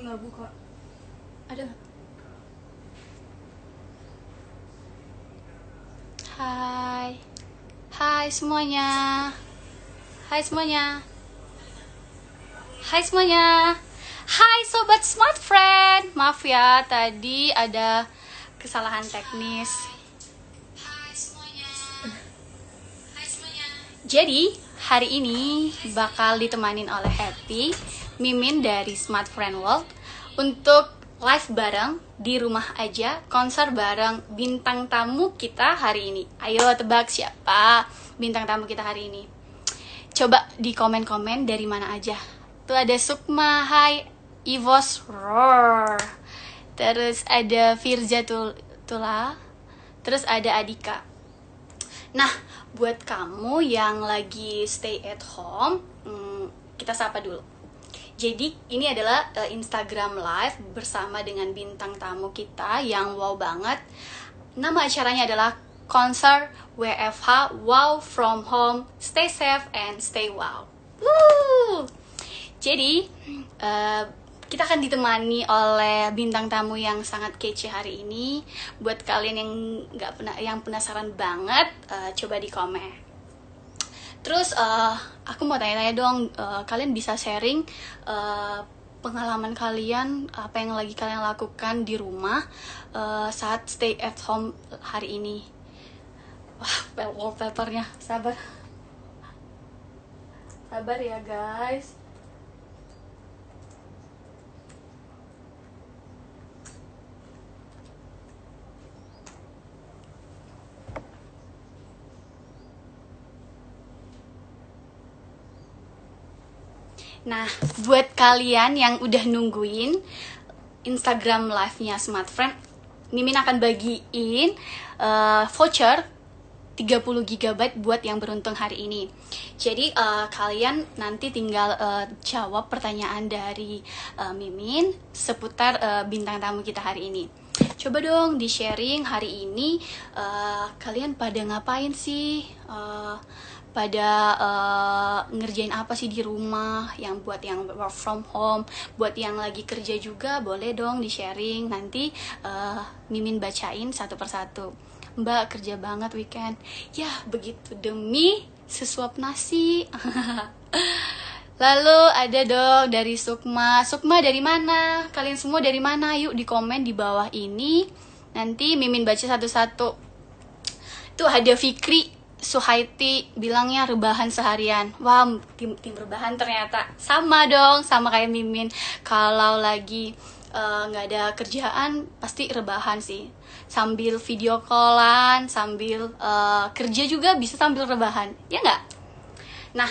nggak buka Ada. Hai. Hai semuanya. Hai semuanya. Hai semuanya. Hai sobat smart friend. Maaf ya tadi ada kesalahan teknis. Hai semuanya. Hai semuanya. Jadi, hari ini bakal ditemanin oleh Happy, Mimin dari Smart Friend World untuk live bareng di rumah aja konser bareng bintang tamu kita hari ini. Ayo tebak siapa bintang tamu kita hari ini. Coba di komen-komen dari mana aja. Tuh ada Sukma, Hai, Ivos Roar. Terus ada Firza Tul- Tula. Terus ada Adika. Nah, buat kamu yang lagi stay at home, hmm, kita sapa dulu. Jadi ini adalah eh, Instagram Live bersama dengan bintang tamu kita yang wow banget. Nama acaranya adalah konser WFH Wow from Home, Stay Safe and Stay Wow. Woo! Jadi eh, kita akan ditemani oleh bintang tamu yang sangat kece hari ini. Buat kalian yang nggak pernah yang penasaran banget, eh, coba di komen. Terus eh, aku mau tanya-tanya dong, eh, kalian bisa sharing eh, pengalaman kalian apa yang lagi kalian lakukan di rumah eh, saat stay at home hari ini. Wah, wallpapernya, sabar. Sabar ya guys. Nah, buat kalian yang udah nungguin Instagram live-nya Smart Friend, Mimin akan bagiin eh, voucher 30 GB buat yang beruntung hari ini. Jadi eh, kalian nanti tinggal eh, jawab pertanyaan dari eh, Mimin seputar eh, bintang tamu kita hari ini. Coba dong di sharing hari ini eh, kalian pada ngapain sih? Eh, pada eh, ngerjain apa sih di rumah yang buat yang work from home buat yang lagi kerja juga boleh dong di sharing nanti eh, mimin bacain satu persatu mbak kerja banget weekend ya begitu demi sesuap nasi Lalu ada dong dari Sukma. Sukma dari mana? Kalian semua dari mana? Yuk di komen di bawah ini. Nanti Mimin baca satu-satu. Tuh ada Fikri Suhaiti bilangnya rebahan seharian. Wah, tim tim rebahan ternyata sama dong, sama kayak Mimin. Kalau lagi eh, nggak ada kerjaan pasti rebahan sih. Sambil video callan, sambil eh, kerja juga bisa sambil rebahan. Ya nggak? Nah,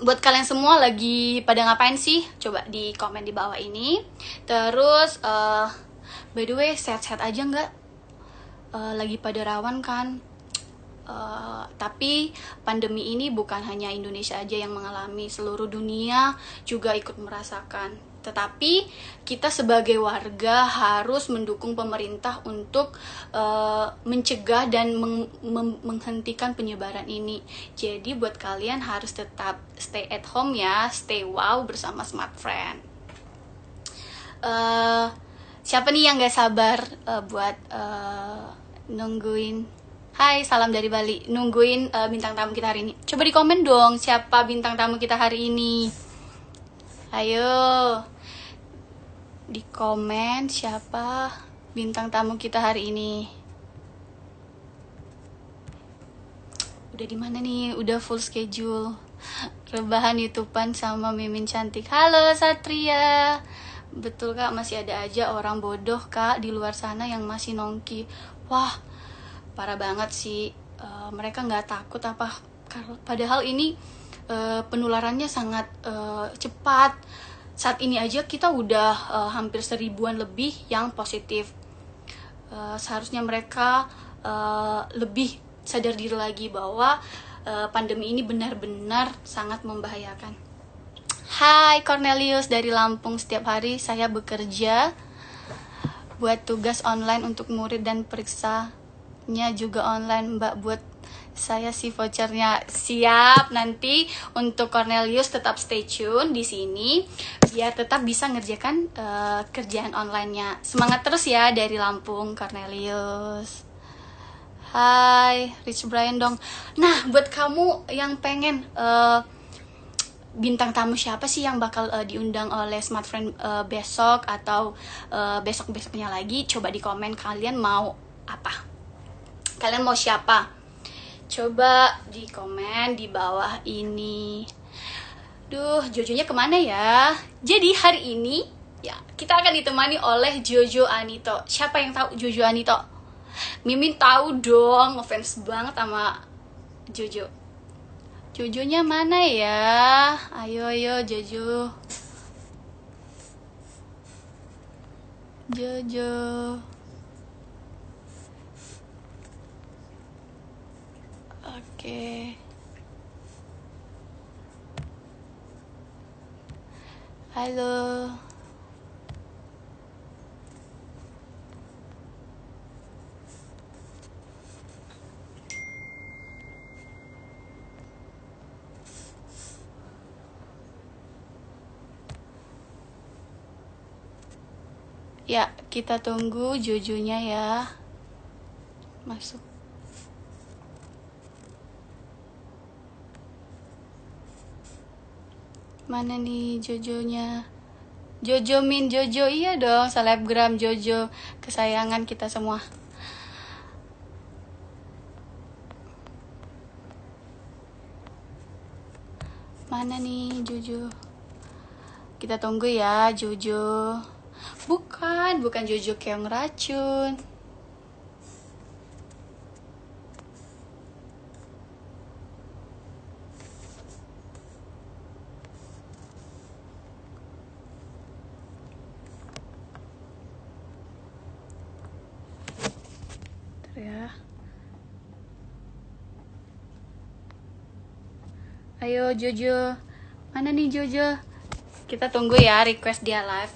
buat kalian semua lagi pada ngapain sih? Coba di komen di bawah ini. Terus, eh, by the way, sehat-sehat aja nggak? Eh, lagi pada rawan kan? Eh, tapi pandemi ini bukan hanya Indonesia aja yang mengalami, seluruh dunia juga ikut merasakan. Tetapi kita sebagai warga harus mendukung pemerintah untuk eh, mencegah dan meng- mem- menghentikan penyebaran ini. Jadi buat kalian harus tetap stay at home ya, stay wow bersama Smart Friend. Eh, siapa nih yang gak sabar eh, buat eh, nungguin Hai, salam dari Bali. Nungguin eh, bintang tamu kita hari ini. Coba di komen dong siapa bintang tamu kita hari ini. Ayo. Di komen siapa bintang tamu kita hari ini. Udah di mana nih? Udah full schedule. Rebahan YouTubean sama Mimin cantik. Halo Satria. Betul kak, masih ada aja orang bodoh kak di luar sana yang masih nongki. Wah, parah banget sih. Eh, mereka nggak takut apa? Padahal ini eh, penularannya sangat eh, cepat. Saat ini aja kita udah eh, hampir seribuan lebih yang positif. Eh, seharusnya mereka eh, lebih sadar diri lagi bahwa eh, pandemi ini benar-benar sangat membahayakan. Hai Cornelius dari Lampung setiap hari saya bekerja buat tugas online untuk murid dan periksanya juga online Mbak buat saya si vouchernya siap nanti untuk Cornelius tetap stay tune di sini biar tetap bisa ngerjakan uh, kerjaan online-nya. Semangat terus ya dari Lampung, Cornelius. Hai, Rich Brian dong. Nah, buat kamu yang pengen uh, bintang tamu siapa sih yang bakal uh, diundang oleh Smart Friend uh, besok atau uh, besok-besoknya lagi coba di komen kalian mau apa kalian mau siapa coba di komen di bawah ini duh Jojonya ke mana ya jadi hari ini ya kita akan ditemani oleh Jojo Anito siapa yang tahu Jojo Anito Mimin tahu dong ngefans banget sama Jojo Jojonya mana ya? Ayo ayo Jojo. Jojo. Oke. Halo. Ya, kita tunggu Jojonya ya. Masuk. Mana nih Jojonya? Jojo Min Jojo iya dong, selebgram Jojo kesayangan kita semua. Mana nih Jojo? Kita tunggu ya Jojo. Bukan, bukan Jojo Keong racun. ya. Ayo Jojo. Mana nih Jojo? Kita tunggu ya request dia live.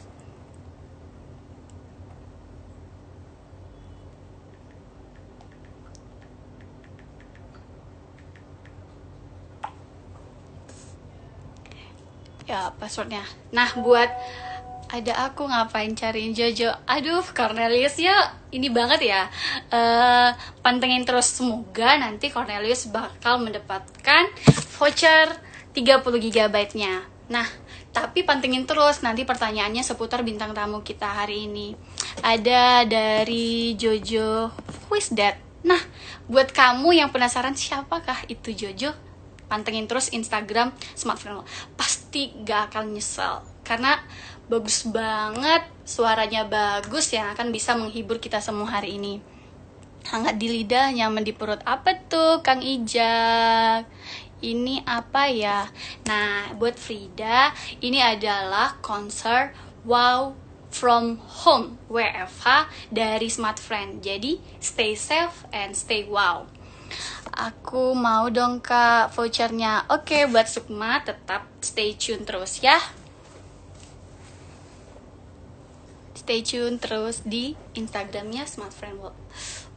ya passwordnya nah buat ada aku ngapain cariin Jojo aduh Cornelius ya ini banget ya uh, pantengin terus semoga nanti Cornelius bakal mendapatkan voucher 30 GB nya nah tapi pantengin terus nanti pertanyaannya seputar bintang tamu kita hari ini. Ada dari Jojo who that nah buat kamu yang penasaran siapakah itu Jojo pantengin terus Instagram smartphone pasti gak akan nyesel karena bagus banget suaranya bagus yang akan bisa menghibur kita semua hari ini. Hangat di lidah nyaman di perut. Apa tuh Kang Ijak ini apa ya nah buat Frida ini adalah konser Wow from home WFH dari Smart Friend jadi stay safe and stay wow Aku mau dong kak vouchernya. Oke, buat Sukma tetap stay tune terus ya. Stay tune terus di Instagramnya Smart Friend World.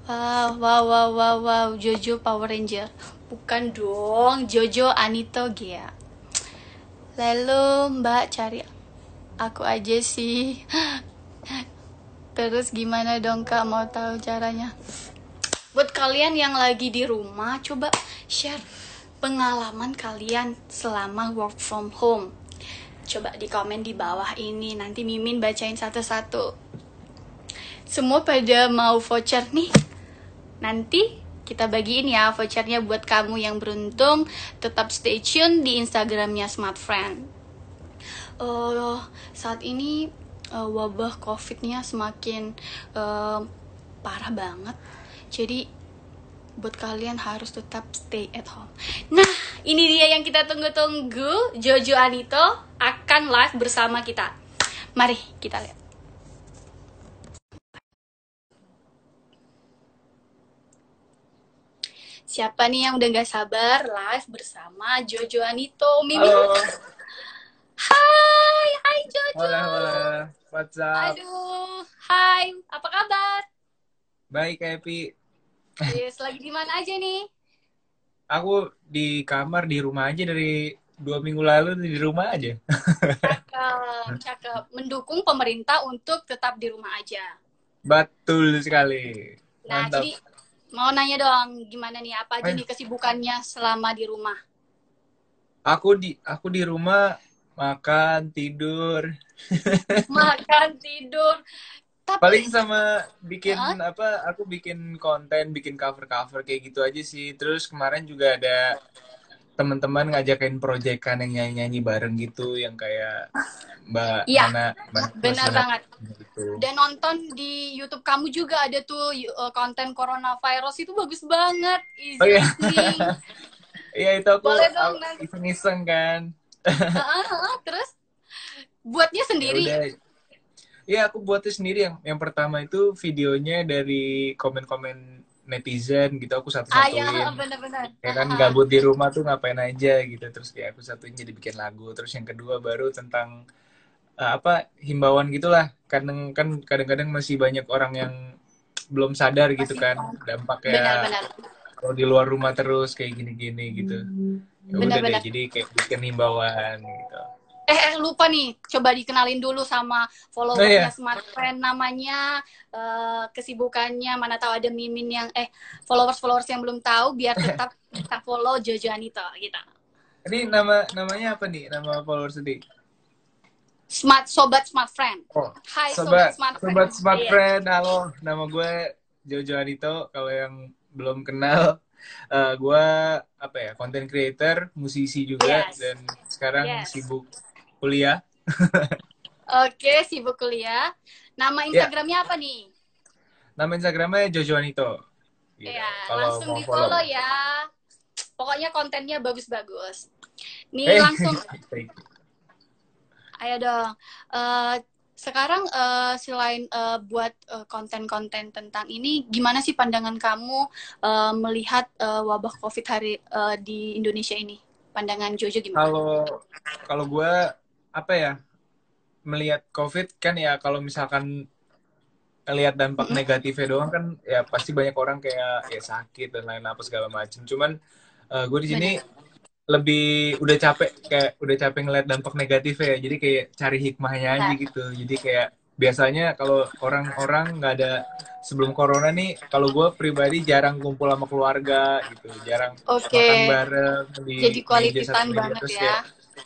Wow, wow, wow, wow, wow, Jojo Power Ranger. Bukan dong, Jojo Anito Gia. Lalu Mbak cari aku aja sih. Terus gimana dong kak mau tahu caranya? buat kalian yang lagi di rumah coba share pengalaman kalian selama work from home coba di komen di bawah ini nanti mimin bacain satu-satu semua pada mau voucher nih nanti kita bagiin ya vouchernya buat kamu yang beruntung tetap stay tune di instagramnya smart friend uh, saat ini uh, wabah covidnya semakin uh, parah banget jadi buat kalian harus tetap stay at home. Nah, ini dia yang kita tunggu-tunggu. Jojo Anito akan live bersama kita. Mari kita lihat. Siapa nih yang udah gak sabar live bersama Jojo Anito? Mimi. Halo. Hai, hai Jojo. Hola, hola. What's up? Aduh, hai. Apa kabar? Baik, Epi. Yes, lagi di mana aja nih? Aku di kamar di rumah aja dari dua minggu lalu di rumah aja. Cakep, cakep. Mendukung pemerintah untuk tetap di rumah aja. Betul sekali. Nah, Mantap. jadi mau nanya dong, gimana nih apa aja Ayo. nih kesibukannya selama di rumah? Aku di aku di rumah makan, tidur. Makan, tidur. Tapi Paling sama bikin Hah? apa? Aku bikin konten, bikin cover-cover kayak gitu aja sih. Terus kemarin juga ada teman-teman ngajakin proyekan yang nyanyi-nyanyi bareng gitu yang kayak Mbak Iya, Nana, Mbak benar banget. Gitu. Dan nonton di YouTube kamu juga ada tuh uh, konten coronavirus itu bagus banget. Easy Oh, iya. Iya itu aku Boleh dong, iseng-iseng kan. Terus buatnya Ya sendiri. Iya aku buatnya sendiri yang yang pertama itu videonya dari komen-komen netizen gitu aku Ah ya, satu-satuin. benar-benar. Ya kan gabut di rumah tuh ngapain aja gitu. Terus kayak aku satuin jadi bikin lagu. Terus yang kedua baru tentang eh, apa himbauan gitulah. Kadang kan kadang-kadang masih banyak orang yang belum sadar gitu Masih kan dampaknya Benar-benar. kalau di luar rumah terus kayak gini-gini gitu. Ya udah deh jadi kayak bikin himbauan gitu Eh, eh, lupa nih, coba dikenalin dulu sama Oh, followernya iya. Smart Friend namanya, eh, kesibukannya, mana tahu ada mimin yang, eh, followers-followers yang belum tahu, biar tetap kita follow Jojo Anita, gitu. ini nama namanya apa nih nama followers tadi Smart, Sobat Smart Friend. oh Hai sobat Sobat, Smart Friend. sobat smart Iya. friend halo nama gue Jojo Anito kalau yang belum kenal eh, gue apa ya content creator musisi juga Yes. dan sekarang Yes. sibuk kuliah Oke, sibuk kuliah. Nama Iya. Instagramnya apa nih? nama instagramnya Jojo Anito Gitu. Ya, Kalau langsung di follow ya. Pokoknya kontennya bagus-bagus. Eh. Nih langsung Baik. Ayo dong. Eh, sekarang eh, selain eh, buat eh, konten-konten tentang ini, gimana sih pandangan kamu eh, melihat eh, wabah COVID hari eh, di Indonesia ini? Pandangan Jojo gimana? kalau kalau gue apa ya melihat covid kan ya kalau misalkan lihat dampak negatifnya doang kan ya pasti banyak orang kayak ya sakit dan lain apa segala macam cuman gue di sini lebih udah capek kayak udah capek ngeliat dampak negatifnya ya jadi kayak cari hikmahnya aja Nah. gitu jadi kayak biasanya kalau orang-orang nggak ada sebelum corona nih kalau gue pribadi jarang kumpul sama keluarga gitu jarang Oke. makan bareng di Jadi meja. banget Terus ya.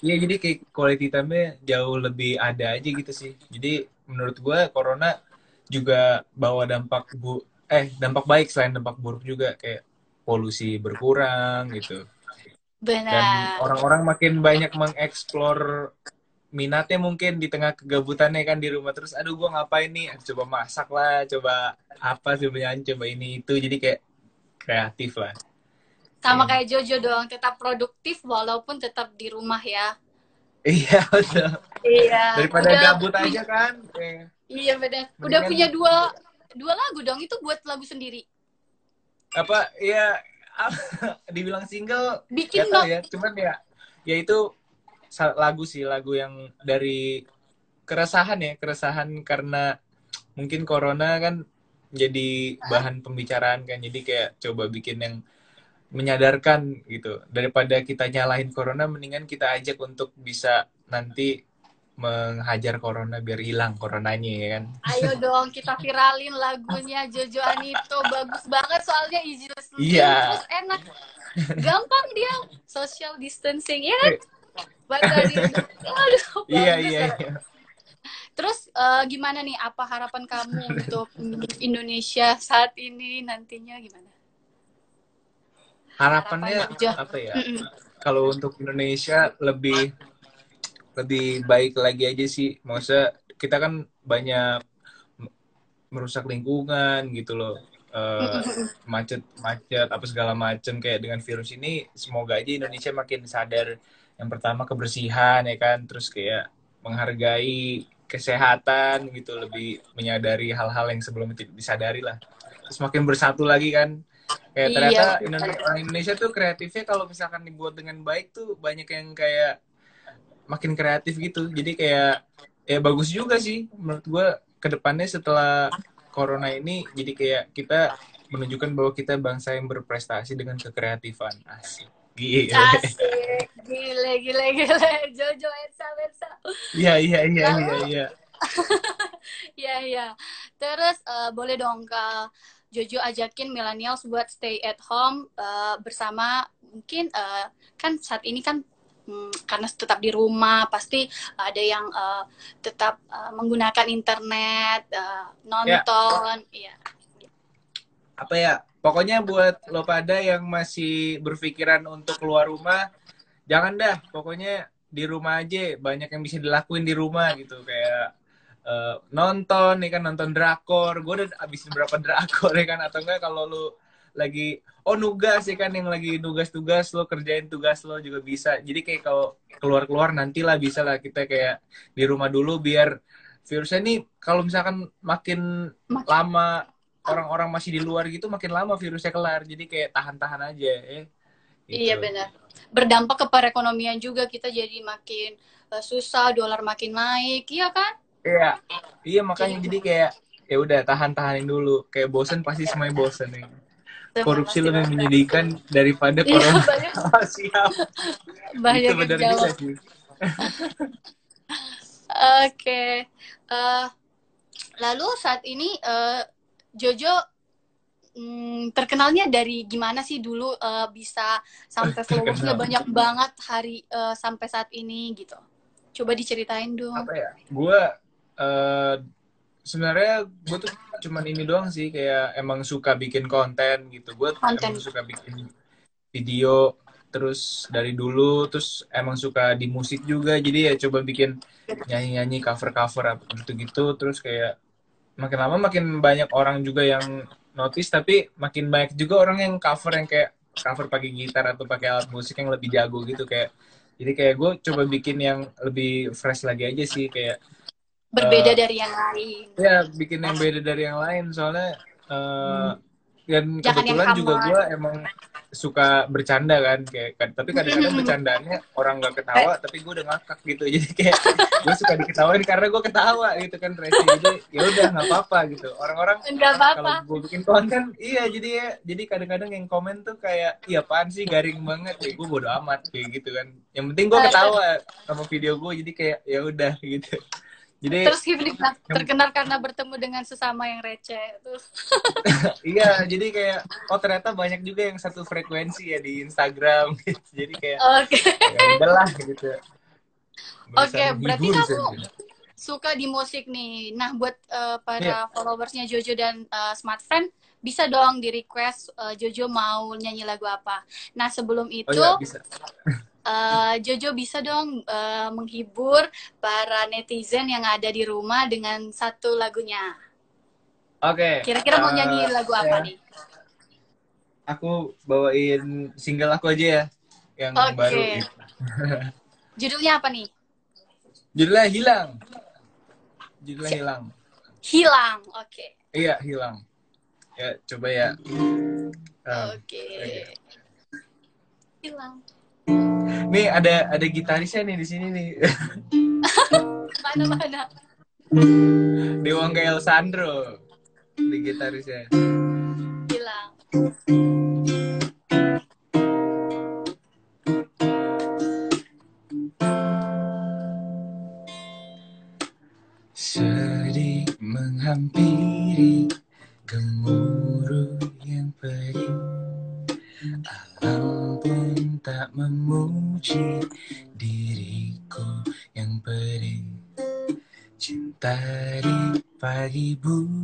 Iya jadi kayak quality time-nya jauh lebih ada aja gitu sih. Jadi menurut gue corona juga bawa dampak bu eh dampak baik selain dampak buruk juga kayak polusi berkurang gitu. Dan Benar. orang-orang makin banyak mengeksplor minatnya mungkin di tengah kegabutannya kan di rumah terus aduh gue ngapain nih coba masak lah coba apa nyanyi coba ini itu jadi kayak kreatif lah Sama Iya. kayak Jojo dong, tetap produktif walaupun tetap di rumah ya. iya betul Iya. daripada Udah gabut aja kan kayak Iya benar. Udah Mendingan- punya dua dua lagu dong itu buat lagu sendiri. apa ya dibilang single Bikin Gak dong. ya, cuman ya, ya itu lagu sih, lagu yang dari keresahan ya, keresahan karena mungkin corona kan jadi bahan pembicaraan kan, jadi kayak coba bikin yang menyadarkan gitu. Daripada kita nyalahin corona, mendingan kita ajak untuk bisa nanti menghajar corona biar hilang coronanya ya kan. Ayo dong kita viralin lagunya Jojo Anito bagus banget soalnya easy listening Iya. terus enak gampang dia social distancing ya kan aduh Iya iya. iya. terus eh, gimana nih apa harapan kamu untuk Indonesia saat ini nantinya gimana Harapannya Harapan aja. apa ya? Mm-mm. kalau untuk Indonesia lebih lebih baik lagi aja sih. Maksudnya kita kan banyak merusak lingkungan gitu loh. Eh, macet-macet apa segala macem kayak dengan virus ini semoga aja Indonesia makin sadar yang pertama kebersihan ya kan terus kayak menghargai kesehatan gitu lebih menyadari hal-hal yang sebelumnya tidak disadari lah terus makin bersatu lagi kan kayak Iya, ternyata. Indonesia, orang Indonesia tuh kreatifnya kalau misalkan dibuat dengan baik tuh banyak yang kayak makin kreatif gitu jadi kayak ya bagus juga sih menurut gue ke depannya setelah corona ini jadi kayak kita menunjukkan bahwa kita bangsa yang berprestasi dengan kekreatifan asik Gile. Asik. Gile, gile, gile. Jojo, Ersa, Ersa. Iya, iya, iya, iya, iya. Iya, iya. Terus eh, boleh dong Kak Jojo ajakin millennials buat stay at home eh, bersama mungkin eh, kan saat ini kan hmm, karena tetap di rumah pasti ada yang eh, tetap eh, menggunakan internet, eh, nonton, iya. Apa ya? Pokoknya buat lo pada yang masih berpikiran untuk keluar rumah, jangan dah. Pokoknya di rumah aja banyak yang bisa dilakuin di rumah gitu kayak eh, nonton nih kan nonton drakor gue udah abisin berapa drakor ya kan atau enggak kalau lu lagi oh nugas ya kan yang lagi nugas-tugas lo kerjain tugas lo juga bisa jadi kayak kalau keluar-keluar nantilah bisa lah kita kayak di rumah dulu biar virusnya nih kalau misalkan makin Makin- lama orang-orang masih di luar gitu makin lama virusnya kelar jadi kayak tahan-tahan aja ya Gitu. Iya benar. Berdampak ke perekonomian juga kita jadi makin eh, susah, dolar makin naik, iya kan? Iya, iya makanya jadi kayak ya udah tahan-tahanin dulu. Kayak bosen pasti semuanya bosen nih. Korupsi Pasti lebih menyedihkan daripada Iya, corona. banyak, Siap. banyak Itu yang jawab. juga sih. Oke. Eh, lalu saat ini eh, Jojo mm, terkenalnya dari gimana sih dulu eh, bisa sampai followersnya banyak banget hari eh, sampai saat ini gitu. Coba diceritain dong. Apa ya? Gue eh, sebenarnya gue tuh cuman ini doang sih kayak emang suka bikin konten gitu. Gue emang suka bikin video terus dari dulu terus emang suka di musik juga. Jadi ya coba bikin nyanyi-nyanyi cover-cover apa gitu-gitu. Terus kayak makin lama makin banyak orang juga yang notice tapi makin banyak juga orang yang cover yang kayak cover pakai gitar atau pakai alat musik yang lebih jago gitu kayak. Jadi kayak gue coba bikin yang lebih fresh lagi aja sih kayak Berbeda Eh, dari yang lain. ya bikin yang beda dari yang lain. Soalnya eh, dan Jangan yang kebetulan juga gue emang suka bercanda kan kayak kan- tapi kadang-kadang bercandaannya orang nggak ketawa tapi gue udah ngakak gitu. Jadi kayak gue suka diketawain karena gue ketawa gitu kan Tracy jadi ya udah nggak apa-apa gitu. Orang-orang Enggak kalau gue bikin konten iya jadi ya jadi kadang-kadang yang komen tuh kayak iya apaan sih garing banget. Ya gue bodo amat kayak gitu kan. Yang penting gue ketawa sama video gue jadi kayak ya udah gitu jadi Terus Hifnita terkenal karena bertemu dengan sesama yang receh. Terus Iya, jadi kayak oh ternyata banyak juga yang satu frekuensi ya di Instagram gitu. Jadi kayak Oke. ya udahlah gitu. Oke, berarti menghibur kamu saja. suka di musik nih. Nah, buat eh, para Iya. followersnya Jojo dan eh, Smart Friend, bisa dong di request eh, Jojo mau nyanyi lagu apa. Nah, sebelum Oh itu iya, bisa. eh, Jojo bisa dong eh, menghibur para netizen yang ada di rumah dengan satu lagunya. Oke. Kira-kira mau eh, nyanyi lagu apa ya, nih? Aku bawain single aku aja ya yang Oke. baru. Judulnya apa nih? Judulnya hilang. Judulnya hilang. Hilang. Oke. Iya, hilang. Ya, coba ya. Um, Oke. Hilang. Nih ada ada gitarisnya nih di sini nih. Mana-mana. Dewangga El Sandro. Di gitarisnya. Hilang. Sedih menghampiri gemuruh memuji diriku yang perih Cinta di pagi buta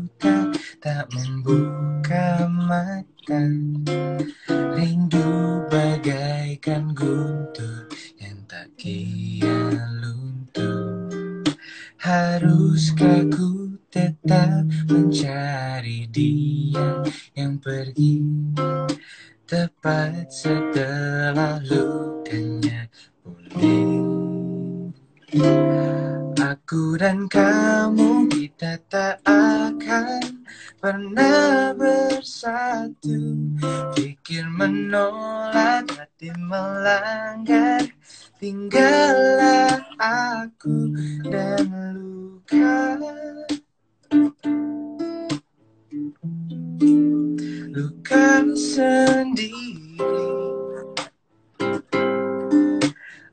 sendiri.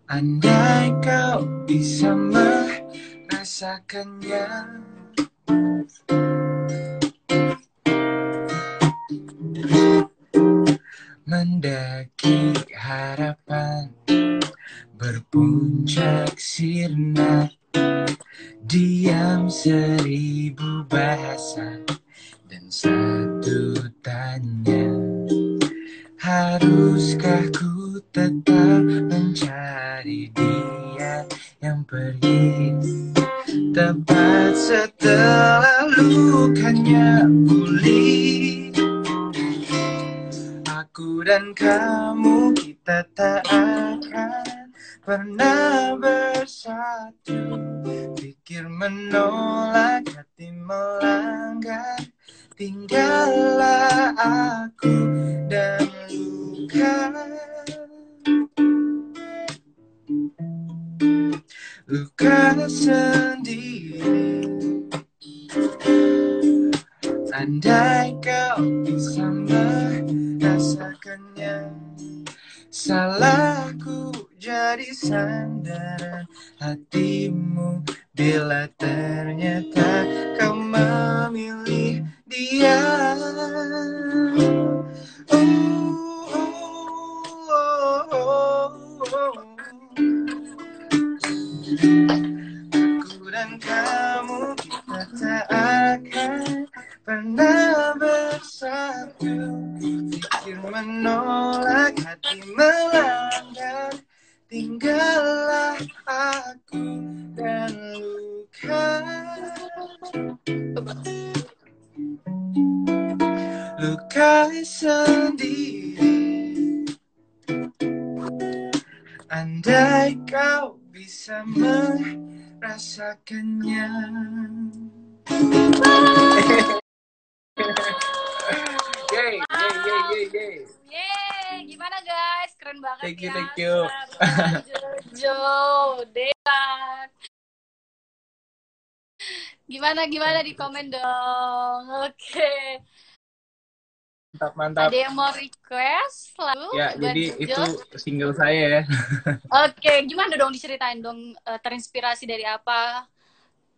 Andai kau bisa merasakannya. Melanggar Tinggallah aku dan luka. Luka sendiri Luka sendiri Andai kau bisa merasakannya Yay, yay, yay, yay, yay. Yeay, gimana guys? Keren banget Thank you, ya. thank you. Suara Jojo, Dewan. Gimana gimana di komen dong. Oke. Mantap, mantap. Ada yang mau request lalu? Ya, jadi itu single saya ya. Oke, gimana dong diceritain dong eh, terinspirasi dari apa?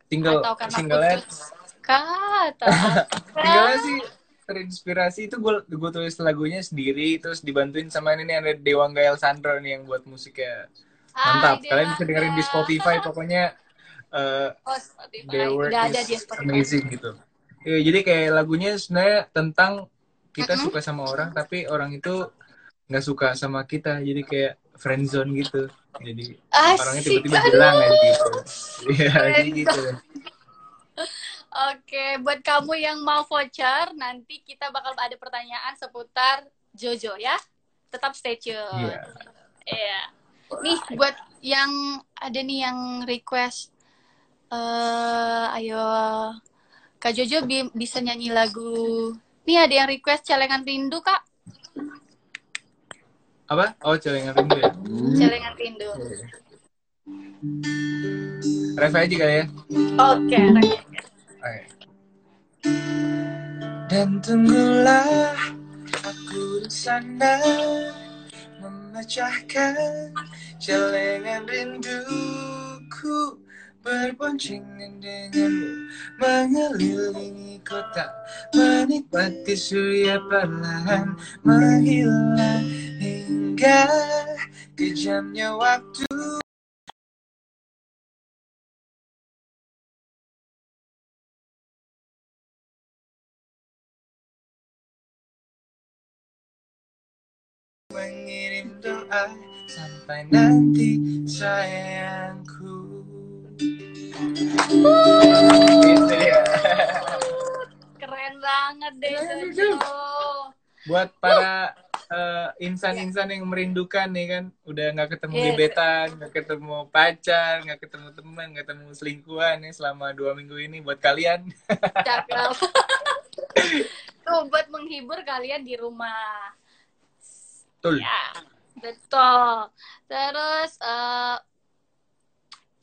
Single, Atau karena putus kata singlenya sih terinspirasi itu gue gue tulis lagunya sendiri terus dibantuin sama ini nih ada Dewa Gael Sandro nih yang buat musiknya mantap Hai, kalian bisa dengerin di Spotify pokoknya uh, Oh, Spotify. their work ada is di Spotify. amazing gitu ya, jadi kayak lagunya sebenarnya tentang kita Mm-mm. suka sama orang tapi orang itu nggak suka sama kita jadi kayak friendzone gitu jadi orangnya Asik, tiba-tiba aduh. bilang aja gitu iya jadi gitu Oke, buat kamu yang mau voucher, nanti kita bakal ada pertanyaan seputar Jojo ya. Tetap stay tune. Iya. Iya. Nih, buat yang ada nih yang request, eh ayo Kak Jojo bi- bisa nyanyi lagu. Nih ada yang request celengan rindu kak. apa oh cewek yang rindu ya Celengan rindu. Reva aja kali ya Oke. oke. Oke. Dan tunggulah aku di sana memecahkan celengan rinduku berbonceng denganmu mengelilingi kota menikmati surya perlahan menghilang hingga kejamnya waktu mengirim doa sampai nanti sayangku. Gitu ya. Keren banget deh Jojo. Buat para eh, insan-insan yang merindukan nih kan, udah nggak ketemu Yes. gebetan, nggak ketemu pacar, nggak ketemu teman, nggak ketemu selingkuhan nih selama dua minggu ini buat kalian. Cakep. Tuh buat menghibur kalian di rumah. Betul. Ya, betul. Terus eh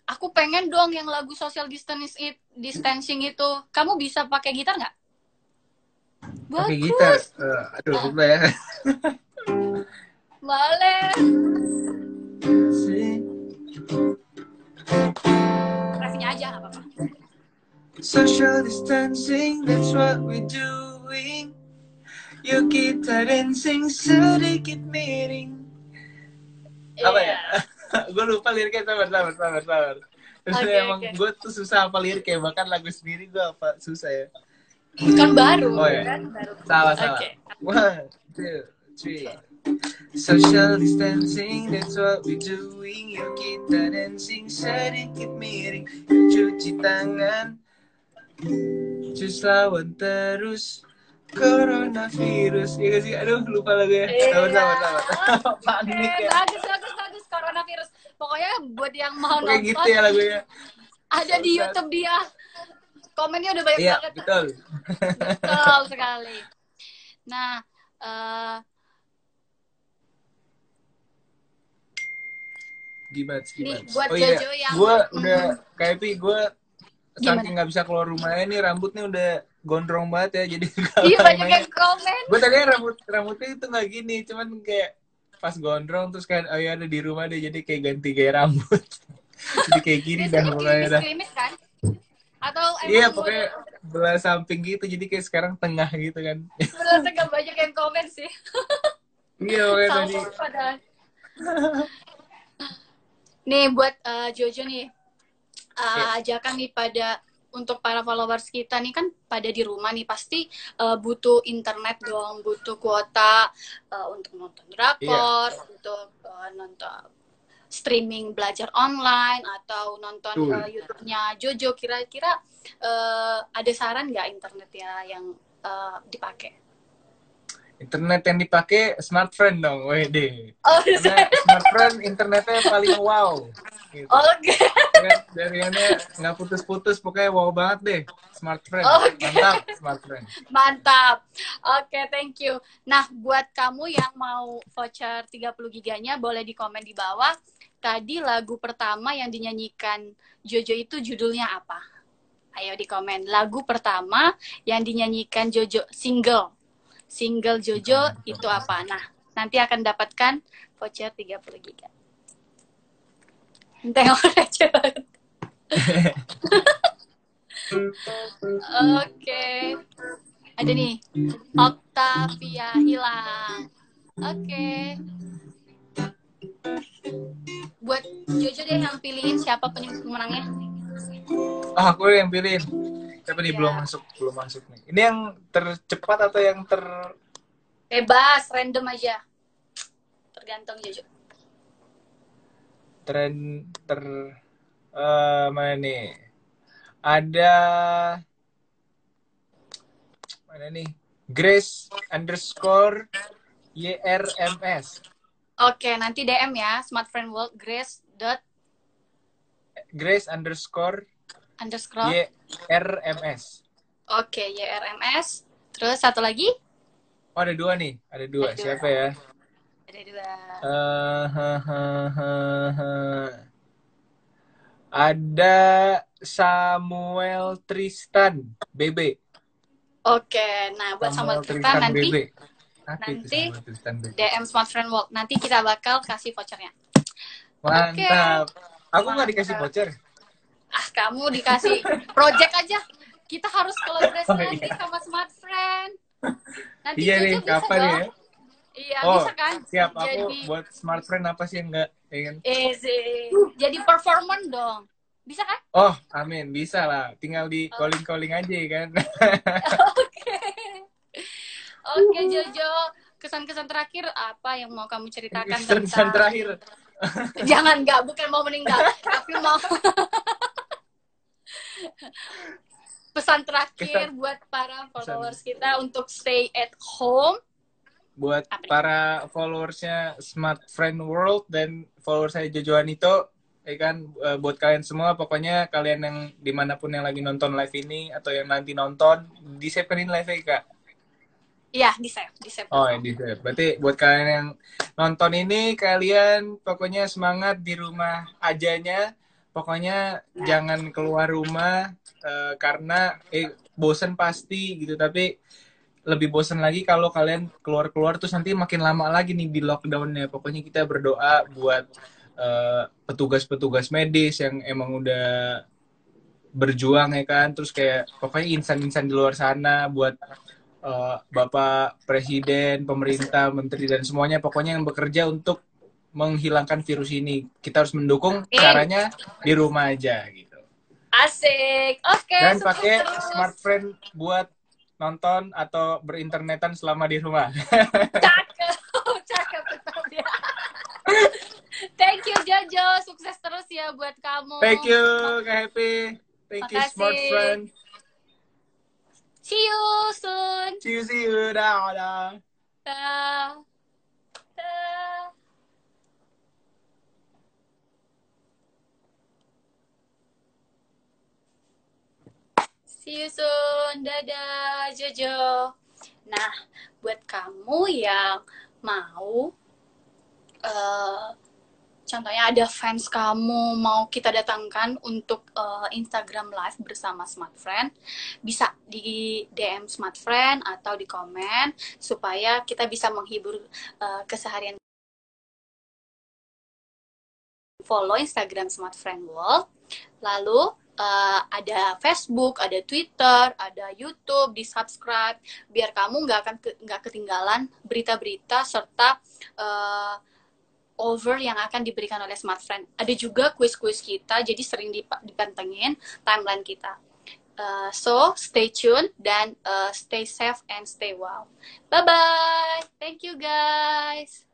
aku pengen dong yang lagu social distancing distancing itu. Kamu bisa pakai gitar nggak? Pakai Bagus. gitar. Eh, aduh, lupa ya. Boleh. Refnya aja nggak apa-apa. Social distancing, that's what we doing. Yuk kita dancing sedikit miring. Apa ya? gue lupa liriknya, sabar, sabar, sabar, sabar. Terus Oke, emang oke. gue tuh susah apa liriknya, bahkan lagu sendiri gue apa susah ya. Kan baru, Oh, iya. kan baru. Salah, salah. Oke. One, two, three. Social distancing, that's what we doing. Yuk kita dancing sedikit miring. Cuci tangan, cus lawan terus. Coronavirus, iya gak sih? Aduh, lupa lagi ya. Iya. Sabar, sabar, sabar. Panik ya. bagus, bagus, bagus. Coronavirus. Pokoknya buat yang mau Kayak nonton, gitu ya lagunya. ada di YouTube dia. Komennya udah banyak Iya, banget. betul. Betul sekali. Nah, eh, Gimana, gimana? Nih, buat oh iya, yang- gue udah, kayak Pi, gue saking nggak bisa keluar rumahnya nih, rambutnya udah gondrong banget ya, jadi iya banyak yang komen. gue tadinya rambut rambutnya itu nggak gini cuman kayak pas gondrong terus kan oh ya ada di rumah deh jadi kayak ganti gaya rambut jadi kayak gini dah mulai dah kan? Atau emang iya mau- pokoknya belah samping gitu jadi kayak sekarang tengah gitu kan Sebenarnya gak banyak yang komen sih. iya pokoknya tadi padahal. nih buat eh, Jojo nih. eh, Iya. ajakan nih pada untuk para followers kita nih kan pada di rumah nih pasti eh, butuh internet dong, butuh kuota eh, untuk nonton drakor, Iya. untuk eh, nonton streaming belajar online atau nonton eh, YouTube-nya Jojo. Kira-kira eh, ada saran nggak internet ya yang eh, dipakai? Internet yang dipakai smartphone dong wede Oh, karena smartphone internetnya paling wow gitu. Oke. Jaringannya nggak putus-putus pokoknya wow banget deh smartphone Oke. mantap smartphone Mantap. Oke, thank you. Nah, buat kamu yang mau voucher 30 giganya boleh di komen di bawah. Tadi lagu pertama yang dinyanyikan Jojo itu judulnya apa? Ayo di komen. Lagu pertama yang dinyanyikan Jojo single. Single Jojo itu apa? Nah, nanti akan dapatkan voucher 30 giga. Tengok aja. Oke. Ada nih. Octavia hilang. Oke. Buat Jojo deh yang pilihin siapa pemenangnya. Ah, aku yang pilih. Siapa nih Ya. belum masuk, belum masuk nih. Ini yang tercepat atau yang ter Bebas, random aja. Tergantung Jojo. tren ter eh, mana nih? Ada mana nih? Grace underscore YRMS. Oke, nanti DM ya, Smart Friend World Grace dot Grace underscore underscore. YRMS. Oke, YRMS. Terus satu lagi? Oh ada dua nih, ada dua. Ada dua. Siapa ya? Ada dua. Eh, ha, ha, ha, ha. Ada Samuel Tristan BB. Oke, nah buat Samuel Tristan nanti BB. Nanti Samuel Tristan BB? DM Smart Friend World. Nanti kita bakal kasih vouchernya. Mantap. Aku nggak dikasih voucher. Ah, kamu dikasih project aja. Kita harus kolaborasi Oh, lagi iya. sama Smart Friend. Nanti Iya nih, bisa kapan dong. ya? Iya, Oh, bisa kan? siap. Aku Jadi, buat smart friend apa sih yang enggak? Ya kan? easy. Jadi performer dong. Bisa kan? Oh, amin. Bisa lah. Tinggal di calling-calling aja ya kan. Oke. Oke, Jojo. Kesan-kesan terakhir apa yang mau kamu ceritakan Pesan tentang terakhir. Jangan nggak, bukan mau meninggal, tapi mau pesan terakhir Kesan- buat para followers kita untuk stay at home. buat Apa para followersnya Smart Friend World dan followers saya Jojo Anito ya kan? Eh, buat kalian semua pokoknya kalian yang di mana pun yang lagi nonton live ini atau yang nanti nonton di savein live ya kak? Iya, di save, di save. oh ya di save berarti buat kalian yang nonton ini kalian pokoknya semangat di rumah ajanya pokoknya jangan keluar rumah eh, karena eh bosen pasti gitu. Tapi lebih bosan lagi kalau kalian keluar-keluar terus nanti makin lama lagi nih di lockdownnya. Pokoknya kita berdoa buat eh, petugas-petugas medis yang emang udah berjuang ya kan? Terus kayak pokoknya insan-insan di luar sana buat uh, bapak presiden pemerintah menteri dan semuanya. Pokoknya yang bekerja untuk menghilangkan virus ini kita harus mendukung Oke. caranya di rumah aja gitu Asik. Oke. dan sukses pakai terus. smartphone buat nonton atau berinternetan selama di rumah Cakep. Cakep betul ya. Thank you Jojo. Sukses terus ya buat kamu. thank you kak Happy thank you Makasih. smart friend See you soon. see you see you dah dah Dah. Dah. See you soon. Dadah, Jojo. Nah, buat kamu yang mau eh contohnya ada fans kamu mau kita datangkan untuk eh, Instagram Live bersama Smart Friend, bisa di DM Smart Friend atau di komen supaya kita bisa menghibur eh, keseharian follow Instagram Smart Friend World. Lalu eh, ada Facebook, ada Twitter, ada YouTube, di subscribe biar kamu nggak akan ke- nggak ketinggalan berita-berita serta eh, over yang akan diberikan oleh Smart Friend. Ada juga quiz-quiz kita, jadi sering dip- dipantengin timeline kita. Eh, so stay tune dan eh, stay safe and stay wow. Bye bye. Thank you guys.